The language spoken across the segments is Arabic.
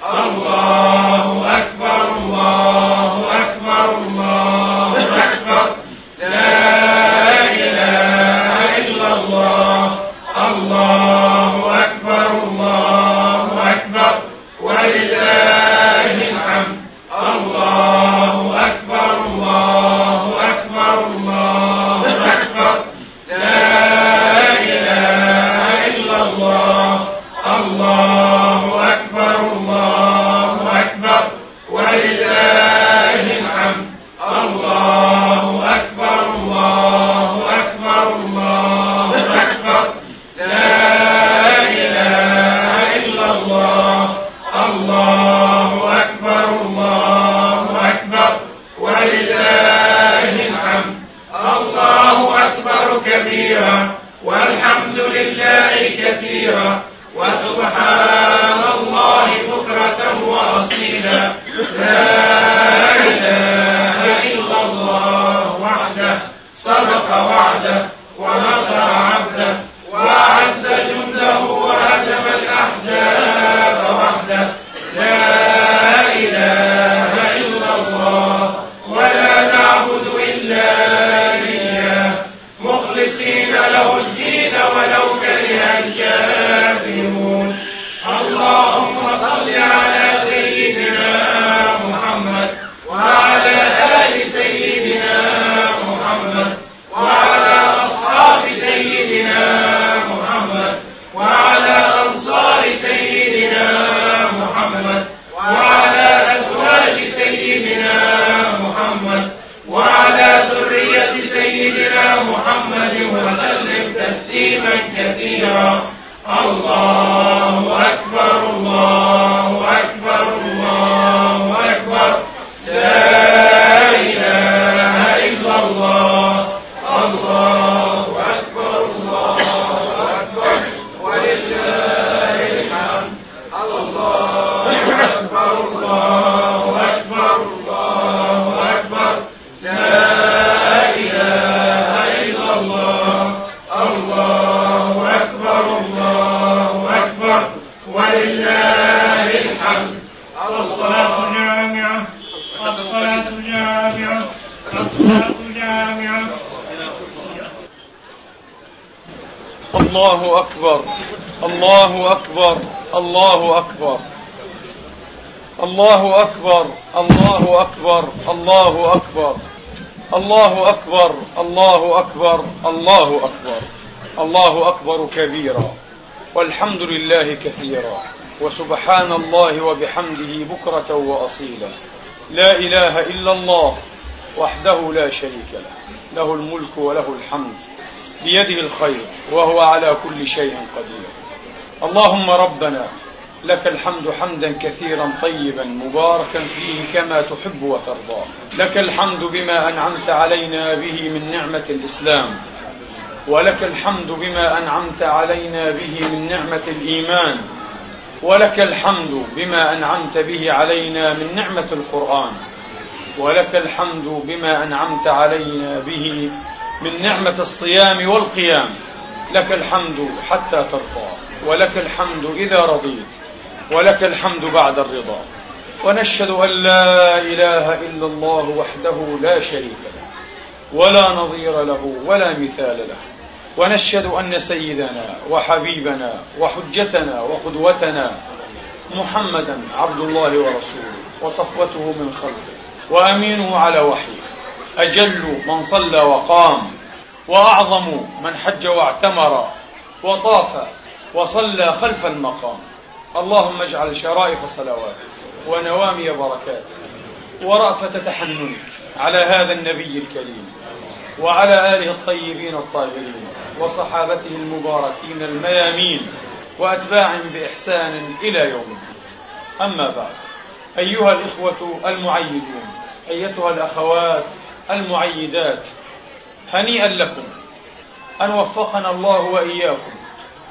Alam. كثيرا الله أكبر. الله أكبر. الله أكبر. الله أكبر. الله أكبر. الله أكبر. الله أكبر. الله أكبر. الله أكبر كبيرا. والحمد لله كثيرا. وسبحان الله وبحمده بكرة وأصيلا. لا إله إلا الله وحده لا شريك له. له الملك وله الحمد. بيده الخير. وهو على كل شيء قدير. اللهم ربنا لك الحمد حمدا كثيرا طيبا مباركا فيه كما تحب وترضى. لك الحمد بما أنعمت علينا به من نعمة الإسلام. ولك الحمد بما أنعمت علينا به من نعمة الإيمان. ولك الحمد بما أنعمت به علينا من نعمة القرآن. ولك الحمد بما أنعمت علينا به من نعمة الصيام والقيام. لك الحمد حتى ترضى ولك الحمد إذا رضيت ولك الحمد بعد الرضا. ونشهد أن لا إله إلا الله وحده لا شريك له ولا نظير له ولا مثال له. ونشهد أن سيدنا وحبيبنا وحجتنا وقدوتنا محمدا عبد الله ورسوله وصفوته من خلقه وأمينه على وحيه أجل من صلى وقام وأعظم من حج واعتمر وطاف وصلى خلف المقام. اللهم اجعل شرائف صلواتك ونوامي بركاتك ورأفة تحننك على هذا النبي الكريم وعلى آله الطيبين الطاهرين وصحابته المباركين الميامين وأتباعهم بإحسان إلى يوم الدين. أما بعد أيها الإخوة المعيدون أيتها الأخوات المعيدات هنيئا لكم أن وفقنا الله وإياكم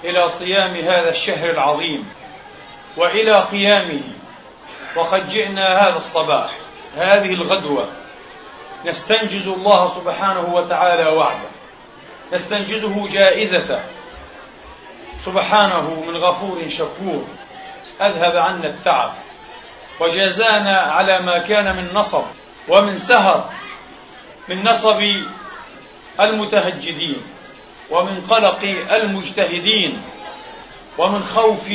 إلى صيام هذا الشهر العظيم وإلى قيامه. وقد جئنا هذا الصباح هذه الغدوة. نستنجز الله سبحانه وتعالى وعده. نستنجزه جائزة. سبحانه من غفور شكور. أذهب عنا التعب. وجازانا على ما كان من نصب. ومن سهر. من نصب المتهجدين ومن قلق المجتهدين ومن خوف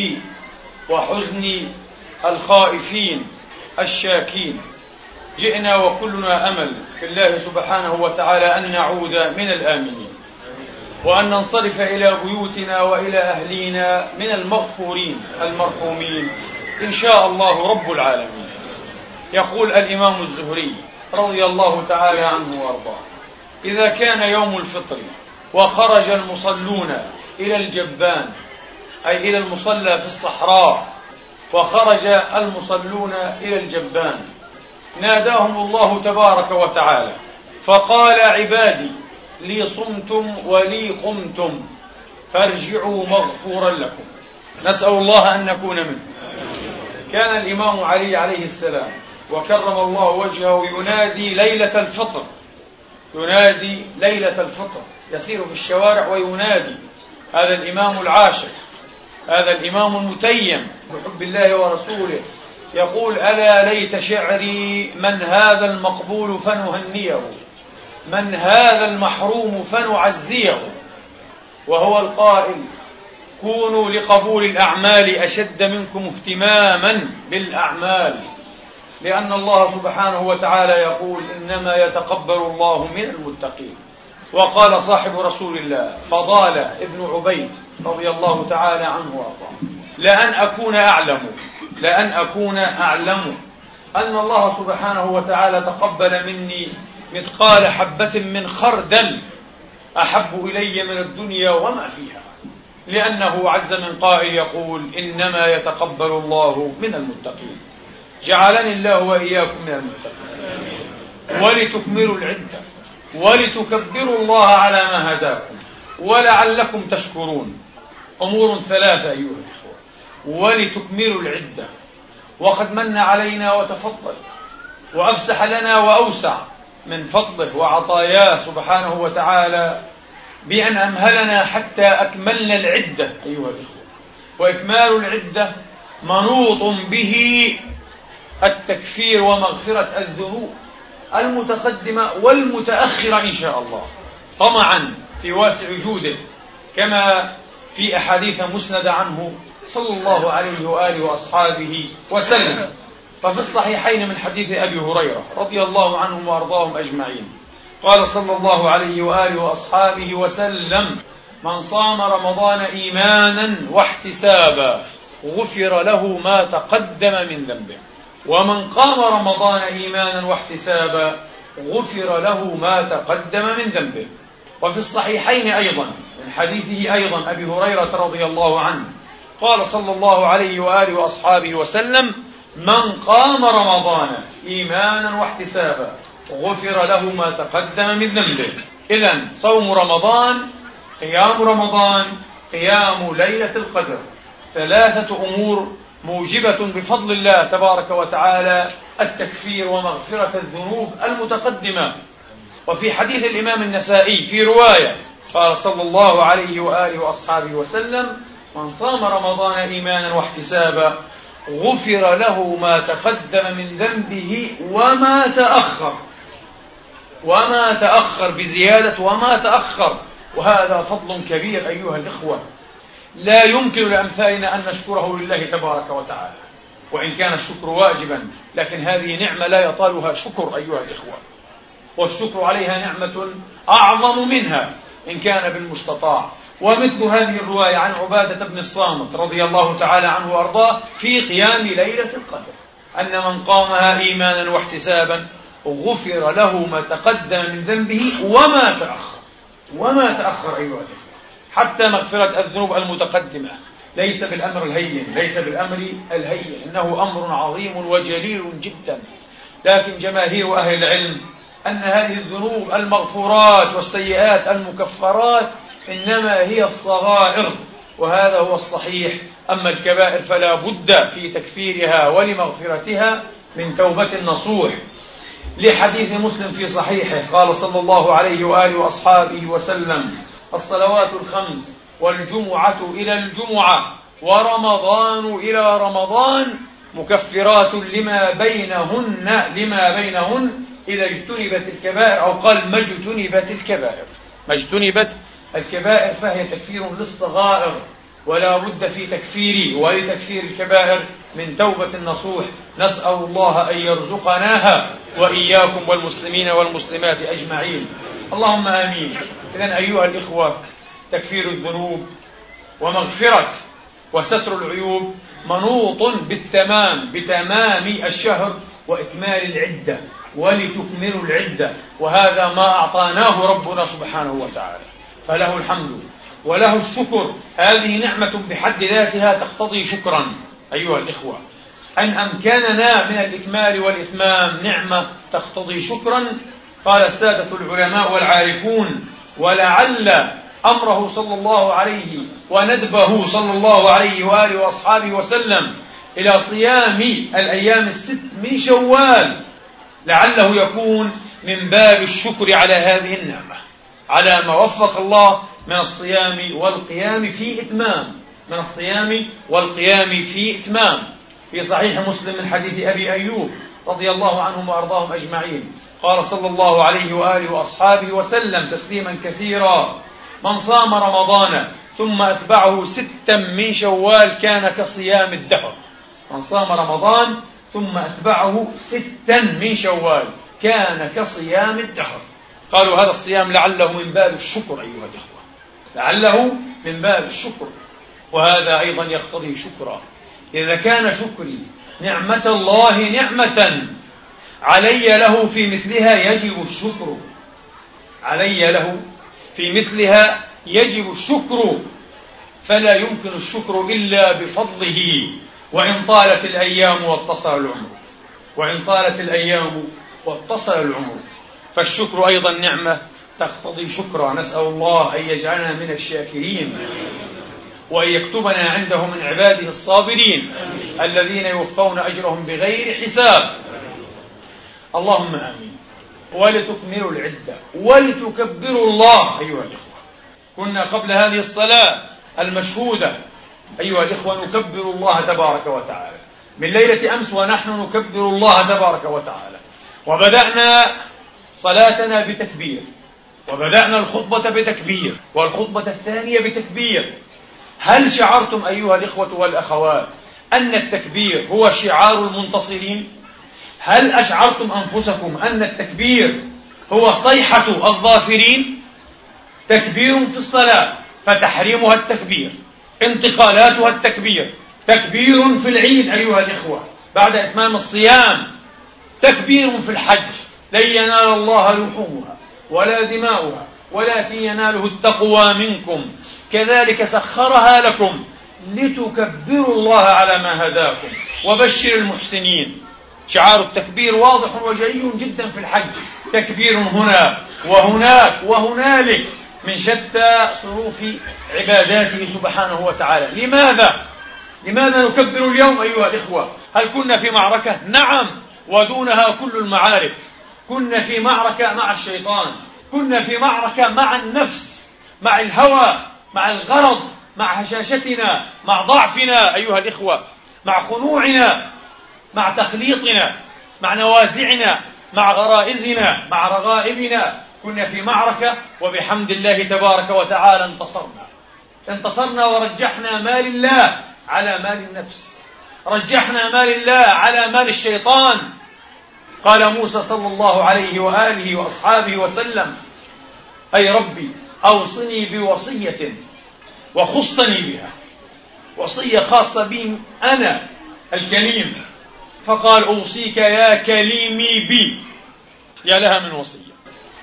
وحزن الخائفين الشاكين. جئنا وكلنا أمل في الله سبحانه وتعالى أن نعود من الآمنين وأن ننصرف إلى بيوتنا وإلى أهلينا من المغفورين المرحومين. إن شاء الله رب العالمين. يقول الإمام الزهري رضي الله تعالى عنه وأرضاه. إذا كان يوم الفطر وخرج المصلون إلى الجبان أي إلى المصلى في الصحراء وخرج المصلون إلى الجبان ناداهم الله تبارك وتعالى فقال عبادي لي صمتم ولي قمتم فارجعوا مغفورا لكم. نسأل الله أن نكون منه كان الإمام علي عليه السلام وكرم الله وجهه ينادي ليلة الفطر. ينادي ليلة الفطر يسير في الشوارع وينادي. هذا الإمام العاشق هذا الإمام المتيم بحب الله ورسوله. يقول ألا ليت شعري من هذا المقبول فنهنيه من هذا المحروم فنعزيه. وهو القائل كونوا لقبول الأعمال أشد منكم اهتماما بالأعمال. لأن الله سبحانه وتعالى يقول إنما يتقبل الله من المتقين. وقال صاحب رسول الله فضال ابن عبيد رضي الله تعالى عنه وأرضاه. لأن أكون أعلم لأن أكون أعلم أن الله سبحانه وتعالى تقبل مني مثقال حبة من خردل أحب إلي من الدنيا وما فيها. لأنه عز من قائل يقول إنما يتقبل الله من المتقين. جعلني الله وإياكم من المتقين. ولتكملوا العدة. ولتكبروا الله على ما هداكم. ولعلكم تشكرون. أمور ثلاثة أيها الإخوة. ولتكملوا العدة. وقد من علينا وتفضل. وأفسح لنا وأوسع من فضله وعطاياه سبحانه وتعالى بأن أمهلنا حتى أكملنا العدة أيها الإخوة. وإكمال العدة منوط به التكفير ومغفرة الذنوب المتقدمة والمتأخرة إن شاء الله. طمعا في واسع جوده كما في أحاديث مسندة عنه صلى الله عليه وآله وأصحابه وسلم. ففي الصحيحين من حديث أبي هريرة رضي الله عنهم وأرضاهم أجمعين. قال صلى الله عليه وآله وأصحابه وسلم من صام رمضان إيمانا واحتسابا غفر له ما تقدم من ذنبه. ومن قام رمضان إيمانا واحتسابا غفر له ما تقدم من ذنبه. وفي الصحيحين أيضا من حديثه أيضا أبي هريرة رضي الله عنه قال صلى الله عليه وآله وأصحابه وسلم من قام رمضان إيمانا واحتسابا غفر له ما تقدم من ذنبه. إذا صوم رمضان قيام رمضان قيام ليلة القدر ثلاثة أمور موجبة بفضل الله تبارك وتعالى التكفير ومغفرة الذنوب المتقدمة. وفي حديث الإمام النسائي في رواية قال صلى الله عليه وآله وأصحابه وسلم من صام رمضان إيمانا واحتسابا غفر له ما تقدم من ذنبه وما تأخر. وما تأخر بزيادة وما تأخر. وهذا فضل كبير أيها الإخوة. لا يمكن لأمثالنا أن نشكره لله تبارك وتعالى. وإن كان الشكر واجبا لكن هذه نعمة لا يطالها شكر أيها الإخوة. والشكر عليها نعمة أعظم منها إن كان بالمستطاع. ومثل هذه الرواية عن عبادة بن الصامت رضي الله تعالى عنه وأرضاه في قيام ليلة القدر أن من قامها إيمانا واحتسابا غفر له ما تقدم من ذنبه وما تأخر. وما تأخر أيها الإخوة. حتى مغفرة الذنوب المتقدمة. ليس بالأمر الهين ليس بالأمر الهين. إنه أمر عظيم وجليل جدا. لكن جماهير أهل العلم أن هذه الذنوب المغفورات والسيئات المكفرات إنما هي الصغائر وهذا هو الصحيح. أما الكبائر فلا بد في تكفيرها ولمغفرتها من توبة نصوح لحديث مسلم في صحيحه قال صلى الله عليه وآله وأصحابه وسلم الصلوات الخمس والجمعة إلى الجمعة ورمضان إلى رمضان مكفرات لما بينهن لما بينهن إذا اجتنبت الكبائر أو قال ما اجتنبت الكبائر. ما اجتنبت الكبائر فهي تكفير للصغائر ولا بد في تكفير ولتكفير الكبائر؟ من توبة نصوح نسأل الله أن يرزقناها وإياكم والمسلمين والمسلمات أجمعين. اللهم آمين. إذا أيها الإخوة تكفير الذنوب ومغفرة وستر العيوب منوط بالتمام بتمام الشهر وإكمال العدة ولتكملوا العدة. وهذا ما أعطاناه ربنا سبحانه وتعالى. فله الحمد وله الشكر. هذه نعمة بحد ذاتها تقتضي شكرا أيها الإخوة. أن أمكننا من الإكمال والإتمام نعمة تقتضي شكرا قال السادة العلماء والعارفون ولعل أمره صلى الله عليه وندبه صلى الله عليه وآله وأصحابه وسلم إلى صيام الأيام الست من شوال لعله يكون من باب الشكر على هذه النعمة على ما وفق الله من الصيام والقيام في إتمام من الصيام والقيام في إتمام. في صحيح مسلم من حديث أبي أيوب رضي الله عنهم وأرضاهم أجمعين. قال صلى الله عليه وآله وأصحابه وسلم تسليما كثيرا. من صام رمضان ثم أتبعه ستا من شوال كان كصيام الدهر من صام رمضان ثم أتبعه ستا من شوال كان كصيام الدهر قالوا هذا الصيام لعله من باب الشكر أيها الإخوة. لعله من باب الشكر. وهذا أيضا يقتضي شكرا. إذا كان شكري نعمة الله نعمة علي له في مثلها يجب الشكر. علي له في مثلها يجب الشكر. فلا يمكن الشكر إلا بفضله. وإن طالت الأيام واتصل العمر. وإن طالت الأيام واتصل العمر. فالشكر أيضا نعمة تقتضي شكرا. نسأل الله أن يجعلنا من الشاكرين. وأن يكتبنا عنده من عباده الصابرين. الذين يوفون أجرهم بغير حساب. اللهم آمين. ولتكملوا العدة. ولتكبروا الله. أيها الإخوة. كنا قبل هذه الصلاة المشهودة. أيها الإخوة نكبر الله تبارك وتعالى. من ليلة أمس ونحن نكبر الله تبارك وتعالى. وبدأنا صلاتنا بتكبير. وبدأنا الخطبة بتكبير. والخطبة الثانية بتكبير. هل شعرتم أيها الإخوة والأخوات أن التكبير هو شعار المنتصرين؟ هل أشعرتم أنفسكم أن التكبير هو صيحة الظافرين؟ تكبير في الصلاة فتحريمها التكبير انتقالاتها التكبير تكبير في العيد أيها الإخوة بعد إتمام الصيام تكبير في الحج لن ينال الله لحومها ولا دماؤها ولكن يناله التقوى منكم كذلك سخرها لكم لتكبروا الله على ما هداكم وبشر المحسنين شعار التكبير واضح وجلي جدا في الحج. تكبير هنا وهناك وهنالك من شتى صروف عباداته سبحانه وتعالى. لماذا؟ لماذا نكبر اليوم أيها الإخوة؟ هل كنا في معركة؟ نعم ودونها كل المعارك. كنا في معركة مع الشيطان. كنا في معركة مع النفس مع الهوى مع الغرض مع هشاشتنا مع ضعفنا أيها الإخوة مع خنوعنا مع تخليطنا مع نوازعنا مع غرائزنا مع رغائبنا. كنا في معركة وبحمد الله تبارك وتعالى انتصرنا. انتصرنا ورجحنا مال الله على مال النفس. رجحنا مال الله على مال الشيطان. قال موسى صلى الله عليه وآله وأصحابه وسلم أي ربي أوصني بوصية وخصني بها. وصية خاصة بي أنا الكليم فقال أوصيك يا كليمي بي. يا لها من وصية.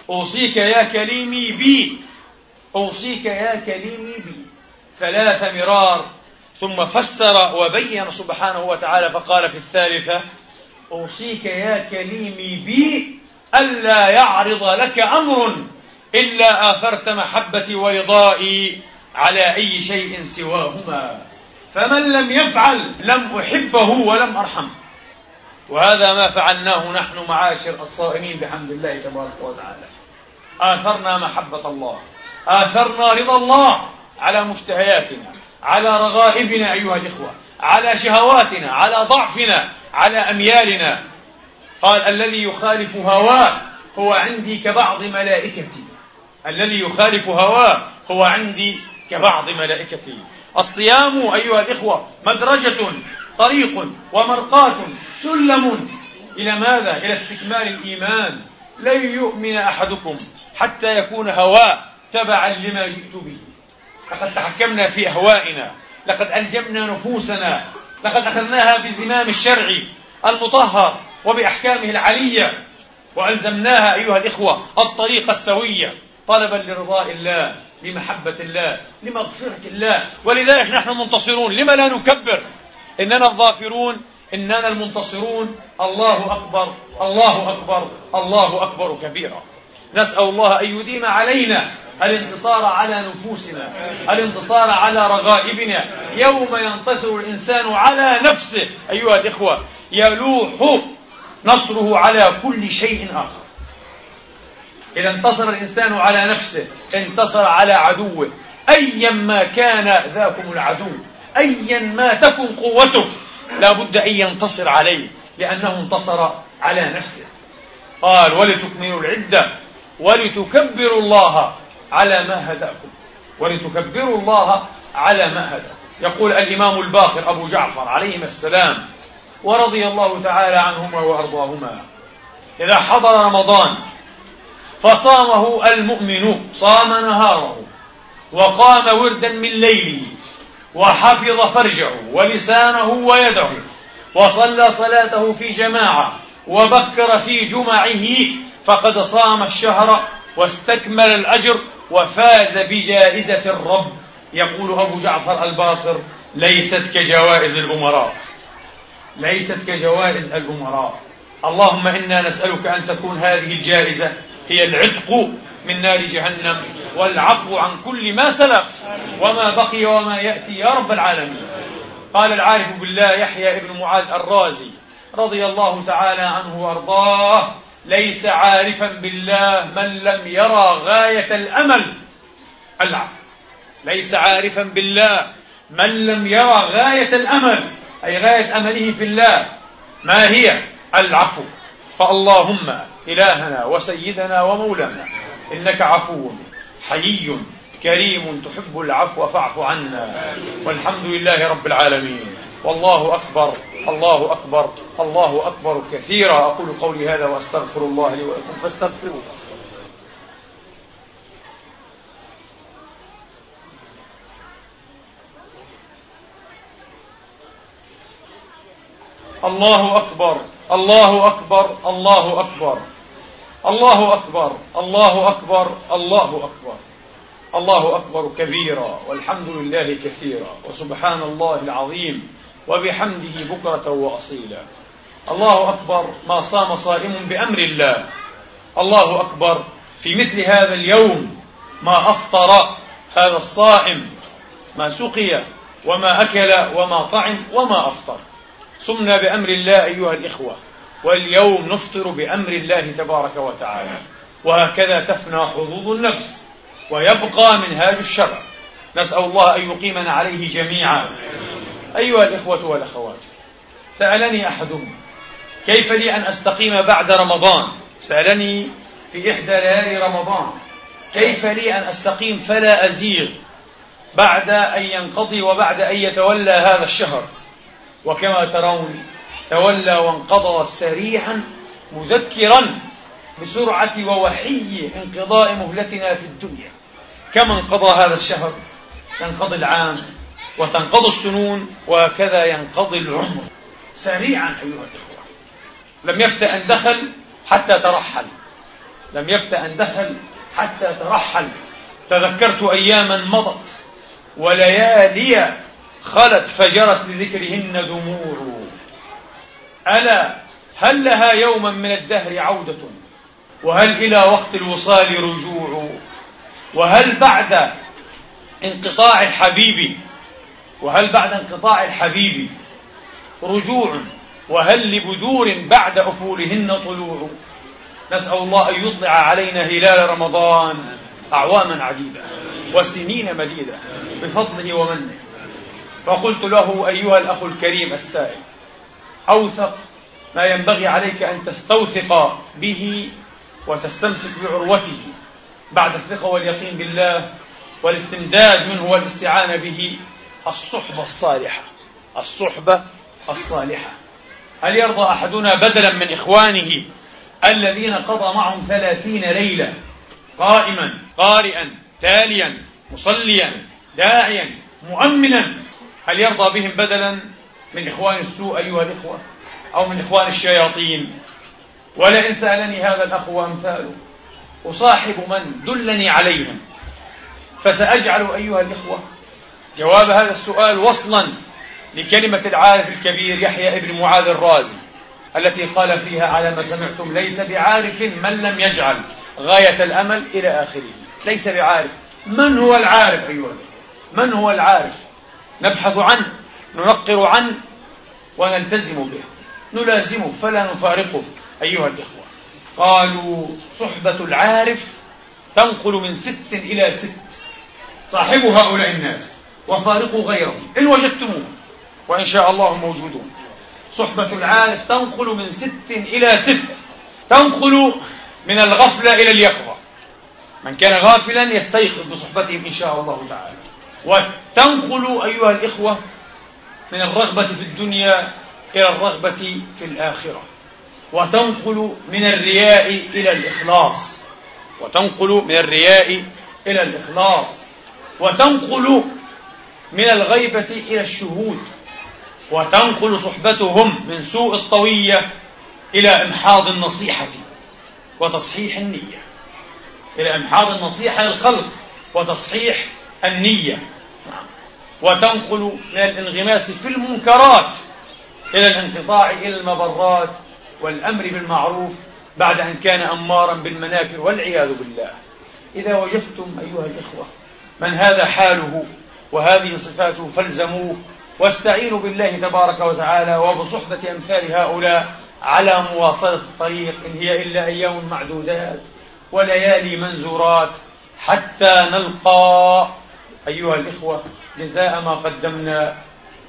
أوصيك يا كليمي بي. أوصيك يا كليمي بي. ثلاث مرار. ثم فسر وبين سبحانه وتعالى فقال في الثالثة أوصيك يا كليمي بي ألا يعرض لك أمر إلا آثرت محبتي ورضائي على أي شيء سواهما. فمن لم يفعل لم أحبه ولم أرحمه. وهذا ما فعلناه نحن معاشر الصائمين بحمد الله تبارك وتعالى. آثرنا محبة الله. آثرنا رضا الله على مشتهياتنا على رغائبنا أيها الإخوة على شهواتنا على ضعفنا على أميالنا. قال الذي يخالف هواه هو عندي كبعض ملائكتي. الذي يخالف هواه هو عندي كبعض ملائكتي. الصيام أيها الإخوة مدرجة طريق ومرقاة سلم. إلى ماذا؟ إلى استكمال الإيمان. لن يؤمن أحدكم حتى يكون هواه تبعا لما جئت به. لقد تحكمنا في أهوائنا. لقد ألجمنا نفوسنا. لقد أخذناها بزمام الشرع المطهر وبأحكامه العلية. وألزمناها أيها الإخوة الطريق السوية طلبا لرضاء الله لمحبة الله لمغفرة الله. ولذلك نحن منتصرون. لما لا نكبر؟ إننا الظافرون إننا المنتصرون. الله أكبر الله أكبر الله أكبر كبيرا. نسأل الله أن يديم علينا الانتصار على نفوسنا الانتصار على رغائبنا. يوم ينتصر الإنسان على نفسه. أيها الإخوة يلوح نصره على كل شيء آخر. إذا انتصر الإنسان على نفسه انتصر على عدوه. أيا ما كان ذاكم العدو. أيا ما تكن قوته لا بد أن ينتصر عليه لأنه انتصر على نفسه. قال ولتكملوا العدة ولتكبروا الله على ما هداكم ولتكبروا الله على ما هداكم. يقول الإمام الباقر أبو جعفر عليهما السلام ورضي الله تعالى عنهما وأرضاهما. إذا حضر رمضان فصامه المؤمن صام نهاره وقام وردا من ليله وحفظ فرجه ولسانه ويده وصلى صلاته في جماعة وبكر في جمعه فقد صام الشهر واستكمل الأجر وفاز بجائزة الرب. يقول أبو جعفر الباقر ليست كجوائز الأمراء. ليست كجوائز الأمراء. اللهم إنا نسألك أن تكون هذه الجائزة هي العتق من نار جهنم. والعفو عن كل ما سلف. وما بقي وما يأتي يا رب العالمين. قال العارف بالله يحيى ابن معاذ الرازي رضي الله تعالى عنه وأرضاه ليس عارفا بالله من لم يرى غاية الأمل. العفو. ليس عارفا بالله من لم يرى غاية الأمل. أي غاية أمله في الله. ما هي؟ العفو. فاللهم إلهنا وسيدنا ومولانا. إنك عفو حيي كريم تحب العفو فاعف عنا. والحمد لله رب العالمين. والله أكبر الله أكبر الله أكبر كثيرا. أقول قولي هذا وأستغفر الله لي ولكم فاستغفروه. الله أكبر الله أكبر الله أكبر. الله أكبر الله أكبر الله أكبر. الله أكبر كبيرا والحمد لله كثيرا وسبحان الله العظيم وبحمده بكرة وأصيلا. الله أكبر ما صام صائم بأمر الله. الله أكبر في مثل هذا اليوم ما أفطر هذا الصائم ما سقي وما أكل وما طعم وما أفطر. صمنا بأمر الله أيها الإخوة. واليوم نفطر بأمر الله تبارك وتعالى. وهكذا تفنى حظوظ النفس ويبقى منهاج الشرع. نسأل الله أن يقيمنا عليه جميعا. أيها الإخوة والأخوات سألني أحدهم كيف لي أن أستقيم بعد رمضان؟ سألني في إحدى ليالي رمضان كيف لي أن أستقيم فلا أزيغ بعد أن ينقضي وبعد أن يتولى هذا الشهر؟ وكما ترون تولى وانقضى سريعا مذكرا بسرعة ووحي انقضاء مهلتنا في الدنيا. كما انقضى هذا الشهر ينقضي العام وتنقضي السنون وهكذا ينقضي العمر. سريعا أيها الإخوة. لم يفت أن دخل حتى ترحل. لم يفت أن دخل حتى ترحل. تذكرت أياما مضت وليالي خلت فجرت لذكرهن دموع ألا هل لها يوما من الدهر عودة؟ وهل إلى وقت الوصال رجوع؟ وهل بعد انقطاع الحبيب؟ وهل بعد انقطاع الحبيب رجوع؟ وهل لبدور بعد أفولهن طلوع؟ نسأل الله أن يطلع علينا هلال رمضان أعواما عديدة وسنين مديدة بفضله ومنه. فقلت له أيها الأخ الكريم السائل أوثق ما ينبغي عليك أن تستوثق به وتستمسك بعروته بعد الثقة واليقين بالله والاستمداد منه والاستعانة به. الصحبة الصالحة الصحبة الصالحة. هل يرضى أحدنا بدلا من إخوانه الذين قضى معهم ثلاثين ليلة قائما قارئا تاليا مصليا داعيا مؤمنا؟ هل يرضى بهم بدلا من إخوان السوء أيها الإخوة أو من إخوان الشياطين. ولئن سألني هذا الأخ وأمثاله أصاحب من دلني عليهم. فسأجعل أيها الإخوة جواب هذا السؤال وصلا لكلمة العارف الكبير يحيى ابن معاذ الرازي التي قال فيها على ما سمعتم ليس بعارف من لم يجعل غاية الأمل إلى آخره. ليس بعارف. من هو العارف أيها الإخوة؟ من هو العارف؟ نبحث عنه. ننقر عنه ونلتزم به. نلازمه فلا نفارقه أيها الإخوة. قالوا صحبة العارف تنقل من ست إلى ست. صاحبوا هؤلاء الناس وفارقوا غيرهم. إن وجدتموه وإن شاء الله موجودون. صحبة العارف تنقل من ست إلى ست. تنقل من الغفلة إلى اليقظة. من كان غافلا يستيقظ بصحبتهم إن شاء الله تعالى. وتنقل أيها الإخوة من الرغبة في الدنيا إلى الرغبة في الآخرة. وتنقل من الرياء إلى الإخلاص. وتنقل من الرياء إلى الإخلاص. وتنقل من الغيبة إلى الشهود. وتنقل صحبتهم من سوء الطوية إلى إمحاض النصيحة وتصحيح النية. إلى إمحاض النصيحة للخلق وتصحيح النية. وتنقل من الانغماس في المنكرات إلى الانقطاع إلى المبرات والأمر بالمعروف بعد أن كان أمارا بالمناكر والعياذ بالله. إذا وجدتم أيها الإخوة من هذا حاله وهذه صفاته فالزموه واستعينوا بالله تبارك وتعالى وبصحبة أمثال هؤلاء على مواصلة الطريق إن هي إلا أيام معدودات وليالي منزورات حتى نلقى أيها الإخوة جزاء ما قدمنا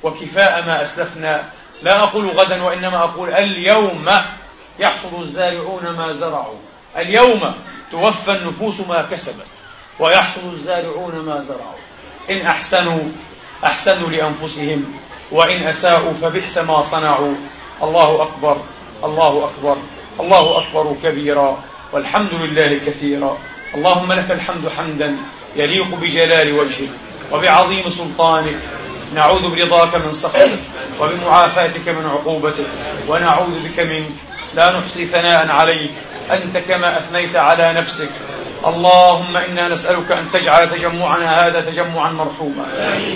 وكفاء ما أسلفنا. لا أقول غدا وإنما أقول اليوم يحصد الزارعون ما زرعوا. اليوم توفى النفوس ما كسبت ويحصد الزارعون ما زرعوا. إن أحسنوا أحسنوا لأنفسهم وإن أساءوا فبئس ما صنعوا. الله أكبر الله أكبر الله أكبر كبيرا والحمد لله كثيرا. اللهم لك الحمد حمدا يليق بجلال وجهك وبعظيم سلطانك. نعوذ برضاك من سخطك وبمعافاتك من عقوبتك. ونعوذ بك منك. لا نحصي ثناء عليك. أنت كما أثنيت على نفسك. اللهم إنا نسألك أن تجعل تجمعنا هذا تجمعا مرحوما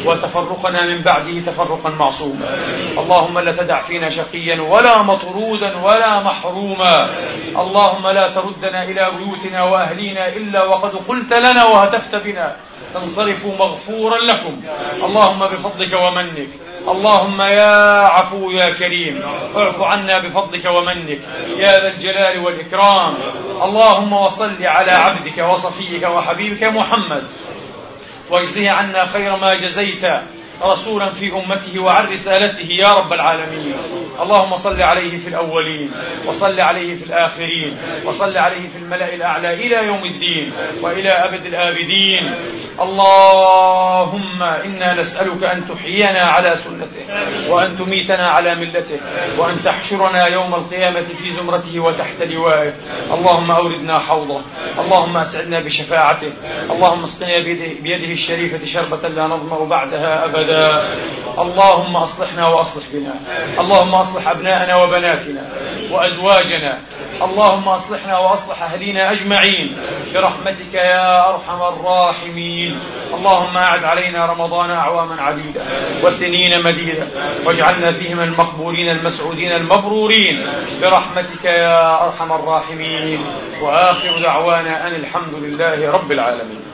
وتفرقنا من بعده تفرقا معصوما. اللهم لا تدع فينا شقيا ولا مطرودا ولا محروما. اللهم لا تردنا إلى بيوتنا وأهلينا إلا وقد قلت لنا وهتفت بنا. انصرفوا مغفورا لكم. اللهم بفضلك ومنك. اللهم يا عفو يا كريم. اعف عنا بفضلك ومنك. يا ذا الجلال والإكرام. اللهم وصل على عبدك وصفيك وحبيبك محمد. واجزه عنا خير ما جزيت. رسولا في أمته وعن رسالته يا رب العالمين. اللهم صل عليه في الأولين وصل عليه في الآخرين وصل عليه في الملأ الأعلى إلى يوم الدين وإلى أبد الآبدين. اللهم إنا نسألك أن تحيينا على سنته وأن تميتنا على ملته وأن تحشرنا يوم القيامة في زمرته وتحت لوائه. اللهم أوردنا حوضه اللهم أسعدنا بشفاعته اللهم اسقنا بيده الشريفة شربة لا نظمأ بعدها أبدا. أبدا اللهم أصلحنا وأصلح بنا. اللهم أصلح أبناءنا وبناتنا وأزواجنا. اللهم أصلحنا وأصلح أهلينا أجمعين. برحمتك يا أرحم الراحمين. اللهم أعد علينا رمضان أعواما عديدة وسنين مديدة واجعلنا فيهم المقبولين المسعودين المبرورين. برحمتك يا أرحم الراحمين. وآخر دعوانا أن الحمد لله رب العالمين.